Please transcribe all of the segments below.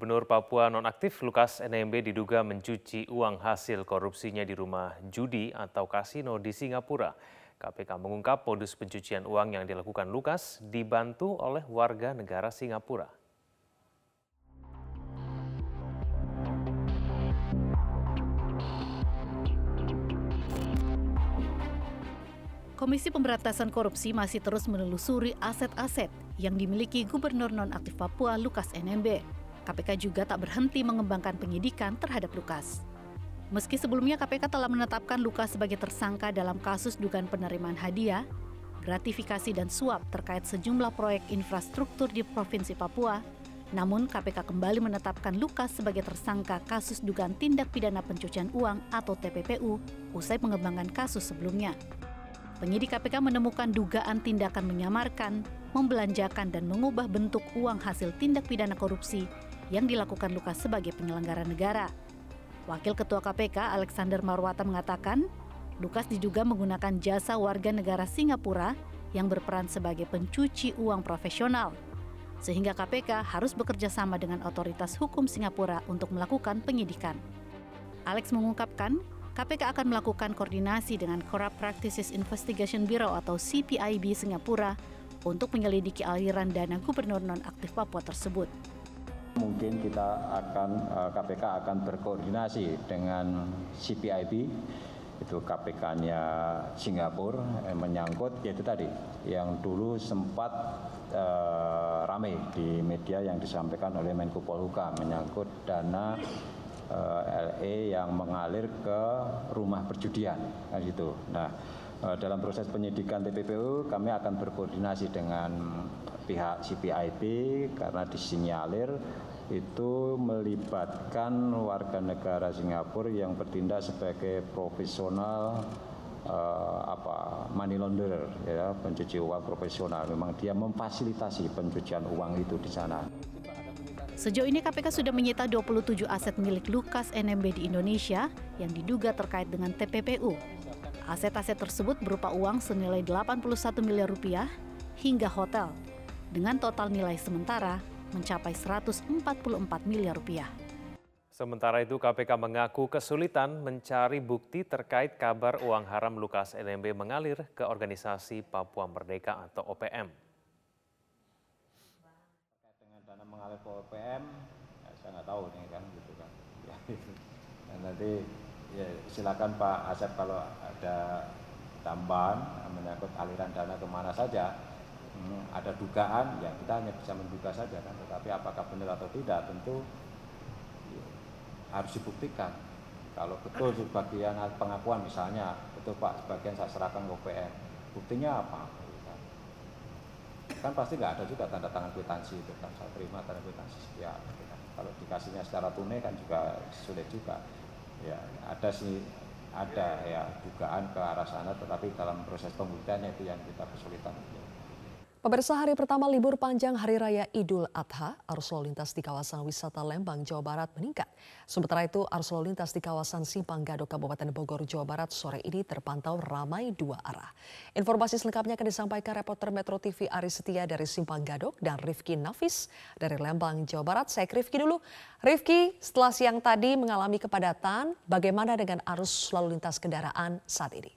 Gubernur Papua nonaktif Lukas NMB diduga mencuci uang hasil korupsinya di rumah judi atau kasino di Singapura. KPK mengungkap modus pencucian uang yang dilakukan Lukas dibantu oleh warga negara Singapura. Komisi Pemberantasan Korupsi masih terus menelusuri aset-aset yang dimiliki Gubernur Nonaktif Papua Lukas NMB. KPK juga tak berhenti mengembangkan penyidikan terhadap Lukas. Meski sebelumnya KPK telah menetapkan Lukas sebagai tersangka dalam kasus dugaan penerimaan hadiah, gratifikasi dan suap terkait sejumlah proyek infrastruktur di Provinsi Papua, namun KPK kembali menetapkan Lukas sebagai tersangka kasus dugaan tindak pidana pencucian uang atau TPPU usai pengembangan kasus sebelumnya. Penyidik KPK menemukan dugaan tindakan menyamarkan, membelanjakan dan mengubah bentuk uang hasil tindak pidana korupsi yang dilakukan Lukas sebagai penyelenggara negara. Wakil Ketua KPK Alexander Marwata mengatakan, Lukas diduga menggunakan jasa warga negara Singapura yang berperan sebagai pencuci uang profesional. Sehingga KPK harus bekerja sama dengan otoritas hukum Singapura untuk melakukan penyidikan. Alex mengungkapkan, KPK akan melakukan koordinasi dengan Corrupt Practices Investigation Bureau atau CPIB Singapura untuk menyelidiki aliran dana gubernur nonaktif Papua tersebut. Mungkin kita akan KPK eh, akan berkoordinasi dengan CPIB itu KPK-nya Singapura eh, menyangkut yaitu tadi yang dulu sempat eh, ramai di media yang disampaikan oleh Menko Polhukam menyangkut dana Eh, LE yang mengalir ke rumah perjudian kan gitu. Nah, eh, dalam proses penyidikan TPPU kami akan berkoordinasi dengan pihak CPIB karena disinyalir itu melibatkan warga negara Singapura yang bertindak sebagai profesional uh, apa money launderer ya pencuci uang profesional memang dia memfasilitasi pencucian uang itu di sana. Sejauh ini KPK sudah menyita 27 aset milik Lukas NMB di Indonesia yang diduga terkait dengan TPPU. Aset-aset tersebut berupa uang senilai 81 miliar rupiah hingga hotel, dengan total nilai sementara mencapai 144 miliar rupiah. Sementara itu KPK mengaku kesulitan mencari bukti terkait kabar uang haram Lukas NMB mengalir ke organisasi Papua Merdeka atau OPM mengalir ke OPM ya saya nggak tahu nih kan gitu kan. Ya, dan nanti ya silakan Pak Asep kalau ada tambahan menyangkut aliran dana ke mana saja ada dugaan ya kita hanya bisa menduga saja kan. Tetapi apakah benar atau tidak tentu ya, harus dibuktikan. Kalau betul sebagian pengakuan misalnya betul Pak sebagian saya serahkan ke OPM buktinya apa? Kan pasti nggak ada juga tanda tangan kwitansi itu kan. Saya terima tanda kwitansi gitu kan. kalau dikasihnya secara tunai kan juga sulit juga. Ya ada sih ada ya dugaan ke arah sana tetapi dalam proses pembuktiannya itu yang kita kesulitan Pemirsa hari pertama libur panjang Hari Raya Idul Adha, arus lalu lintas di kawasan wisata Lembang, Jawa Barat meningkat. Sementara itu, arus lalu lintas di kawasan Simpang Gadok, Kabupaten Bogor, Jawa Barat sore ini terpantau ramai dua arah. Informasi selengkapnya akan disampaikan reporter Metro TV Ari Setia dari Simpang Gadok dan Rifki Nafis dari Lembang, Jawa Barat. Saya ke Rifki dulu. Rifki, setelah siang tadi mengalami kepadatan, bagaimana dengan arus lalu lintas kendaraan saat ini?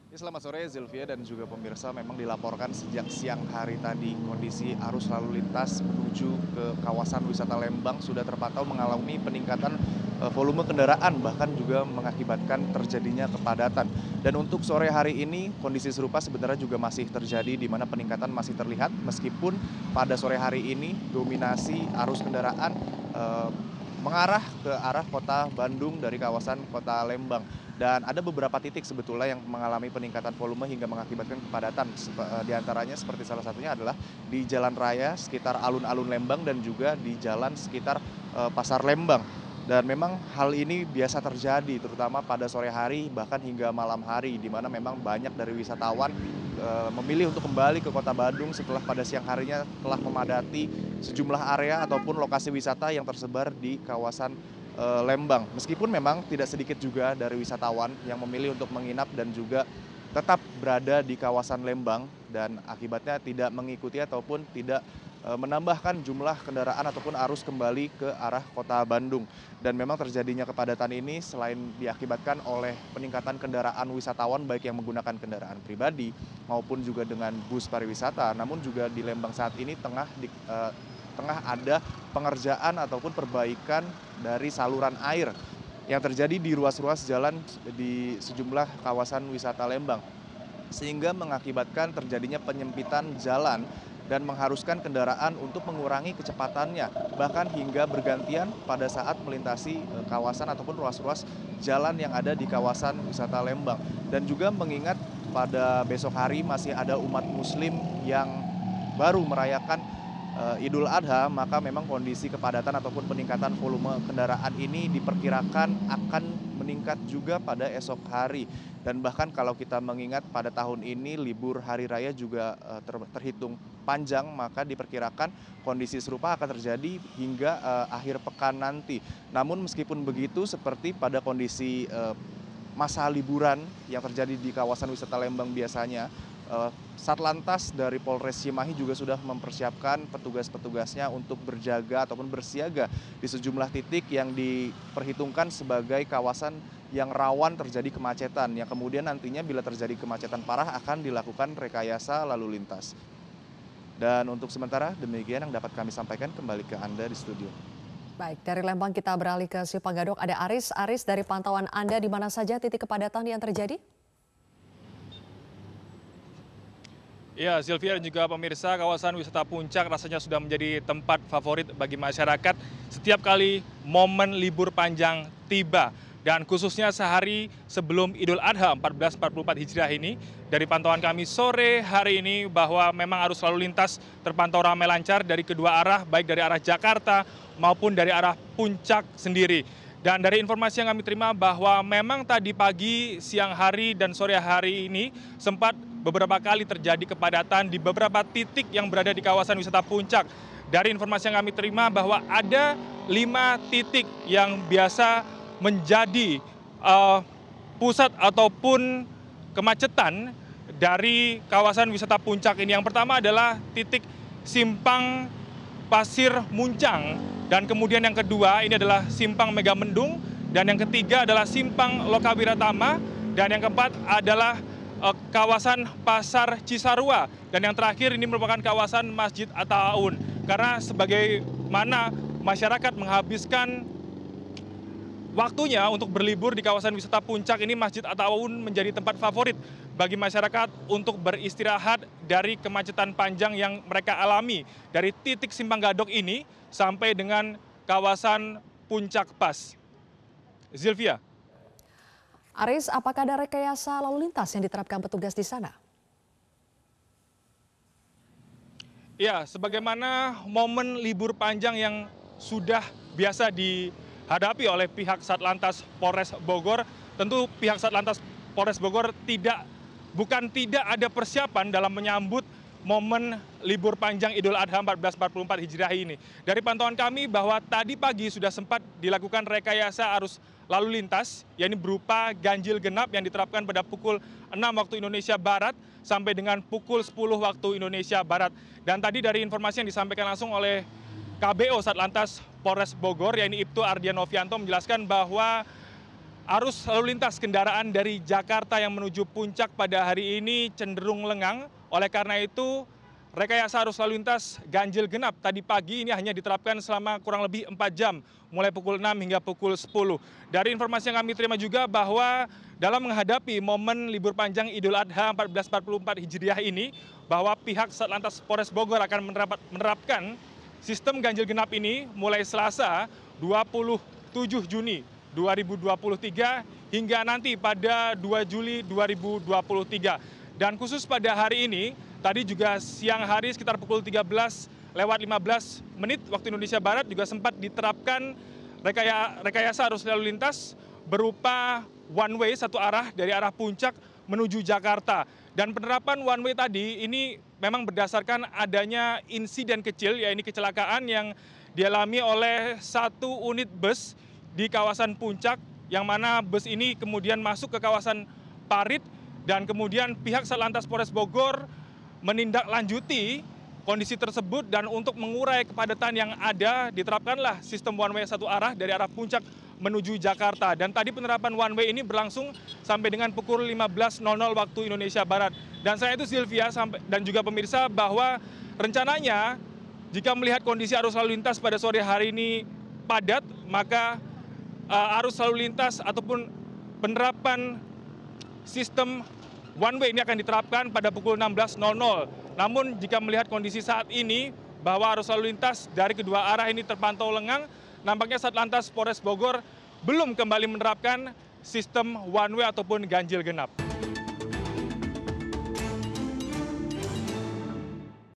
Ya, selamat sore Zilvia dan juga pemirsa memang dilaporkan sejak siang hari tadi kondisi arus lalu lintas menuju ke kawasan wisata Lembang sudah terpantau mengalami peningkatan e, volume kendaraan bahkan juga mengakibatkan terjadinya kepadatan. Dan untuk sore hari ini kondisi serupa sebenarnya juga masih terjadi di mana peningkatan masih terlihat meskipun pada sore hari ini dominasi arus kendaraan eh, mengarah ke arah kota Bandung dari kawasan kota Lembang. Dan ada beberapa titik sebetulnya yang mengalami peningkatan volume hingga mengakibatkan kepadatan. Eh, di antaranya seperti salah satunya adalah di jalan raya sekitar alun-alun Lembang dan juga di jalan sekitar uh, Pasar Lembang dan memang hal ini biasa terjadi terutama pada sore hari bahkan hingga malam hari di mana memang banyak dari wisatawan e, memilih untuk kembali ke kota Bandung setelah pada siang harinya telah memadati sejumlah area ataupun lokasi wisata yang tersebar di kawasan Eh, Lembang. Meskipun memang tidak sedikit juga dari wisatawan yang memilih untuk menginap dan juga tetap berada di kawasan Lembang dan akibatnya tidak mengikuti ataupun tidak Eh, menambahkan jumlah kendaraan ataupun arus kembali ke arah kota Bandung. Dan memang terjadinya kepadatan ini selain diakibatkan oleh peningkatan kendaraan wisatawan baik yang menggunakan kendaraan pribadi maupun juga dengan bus pariwisata, namun juga di Lembang saat ini tengah di, uh, tengah ada pengerjaan ataupun perbaikan dari saluran air yang terjadi di ruas-ruas jalan di sejumlah kawasan wisata Lembang sehingga mengakibatkan terjadinya penyempitan jalan dan mengharuskan kendaraan untuk mengurangi kecepatannya bahkan hingga bergantian pada saat melintasi eh, kawasan ataupun ruas-ruas jalan yang ada di kawasan wisata Lembang. Dan juga mengingat pada besok hari masih ada umat muslim yang baru merayakan uh, Idul Adha maka memang kondisi kepadatan ataupun peningkatan volume kendaraan ini diperkirakan akan meningkat juga pada esok hari dan bahkan kalau kita mengingat pada tahun ini libur hari raya juga ter terhitung panjang maka diperkirakan kondisi serupa akan terjadi hingga uh, akhir pekan nanti. Namun meskipun begitu seperti pada kondisi uh, masa liburan yang terjadi di kawasan wisata Lembang biasanya Satlantas dari Polres Cimahi juga sudah mempersiapkan petugas-petugasnya untuk berjaga ataupun bersiaga di sejumlah titik yang diperhitungkan sebagai kawasan yang rawan terjadi kemacetan yang kemudian nantinya bila terjadi kemacetan parah akan dilakukan rekayasa lalu lintas. Dan untuk sementara demikian yang dapat kami sampaikan kembali ke Anda di studio. Baik, dari Lembang kita beralih ke Simpang Gadok. Ada Aris. Aris, dari pantauan Anda di mana saja titik kepadatan yang terjadi? Ya, Sylvia dan juga pemirsa, kawasan wisata Puncak rasanya sudah menjadi tempat favorit bagi masyarakat setiap kali momen libur panjang tiba dan khususnya sehari sebelum Idul Adha 1444 Hijriah ini dari pantauan kami sore hari ini bahwa memang arus lalu lintas terpantau ramai lancar dari kedua arah baik dari arah Jakarta maupun dari arah Puncak sendiri. Dan dari informasi yang kami terima bahwa memang tadi pagi, siang hari, dan sore hari ini sempat beberapa kali terjadi kepadatan di beberapa titik yang berada di kawasan wisata Puncak. Dari informasi yang kami terima bahwa ada lima titik yang biasa menjadi uh, pusat ataupun kemacetan dari kawasan wisata puncak ini. Yang pertama adalah titik simpang Pasir Muncang dan kemudian yang kedua ini adalah simpang Megamendung dan yang ketiga adalah simpang Lokawiratama dan yang keempat adalah kawasan Pasar Cisarua dan yang terakhir ini merupakan kawasan Masjid Ataun karena sebagaimana masyarakat menghabiskan waktunya untuk berlibur di kawasan wisata puncak ini Masjid Ataun menjadi tempat favorit bagi masyarakat untuk beristirahat dari kemacetan panjang yang mereka alami dari titik Simpang Gadok ini sampai dengan kawasan Puncak Pas. Zilvia. Aris, apakah ada rekayasa lalu lintas yang diterapkan petugas di sana? Ya, sebagaimana momen libur panjang yang sudah biasa di dihadapi oleh pihak Satlantas Polres Bogor, tentu pihak Satlantas Polres Bogor tidak bukan tidak ada persiapan dalam menyambut momen libur panjang Idul Adha 1444 Hijriah ini. Dari pantauan kami bahwa tadi pagi sudah sempat dilakukan rekayasa arus lalu lintas, yakni berupa ganjil genap yang diterapkan pada pukul 6 waktu Indonesia Barat sampai dengan pukul 10 waktu Indonesia Barat. Dan tadi dari informasi yang disampaikan langsung oleh KBO Satlantas Polres Bogor, yakni Ibtu Ardian Novianto menjelaskan bahwa arus lalu lintas kendaraan dari Jakarta yang menuju puncak pada hari ini cenderung lengang. Oleh karena itu, rekayasa arus lalu lintas ganjil genap tadi pagi ini hanya diterapkan selama kurang lebih 4 jam, mulai pukul 6 hingga pukul 10. Dari informasi yang kami terima juga bahwa dalam menghadapi momen libur panjang Idul Adha 1444 Hijriah ini, bahwa pihak Satlantas Polres Bogor akan menerapkan Sistem ganjil genap ini mulai Selasa 27 Juni 2023 hingga nanti pada 2 Juli 2023. Dan khusus pada hari ini, tadi juga siang hari sekitar pukul 13 lewat 15 menit waktu Indonesia Barat juga sempat diterapkan rekayasa arus lalu lintas berupa one way satu arah dari arah puncak menuju Jakarta. Dan penerapan one way tadi ini memang berdasarkan adanya insiden kecil, yaitu kecelakaan yang dialami oleh satu unit bus di kawasan puncak, yang mana bus ini kemudian masuk ke kawasan Parit, dan kemudian pihak Satlantas Polres Bogor menindaklanjuti kondisi tersebut dan untuk mengurai kepadatan yang ada diterapkanlah sistem one way satu arah dari arah puncak menuju Jakarta. Dan tadi penerapan one way ini berlangsung sampai dengan pukul 15.00 waktu Indonesia Barat. Dan saya itu Sylvia dan juga pemirsa bahwa rencananya jika melihat kondisi arus lalu lintas pada sore hari ini padat, maka uh, arus lalu lintas ataupun penerapan sistem one way ini akan diterapkan pada pukul 16.00. Namun jika melihat kondisi saat ini bahwa arus lalu lintas dari kedua arah ini terpantau lengang, nampaknya Satlantas Polres Bogor belum kembali menerapkan sistem one way ataupun ganjil genap.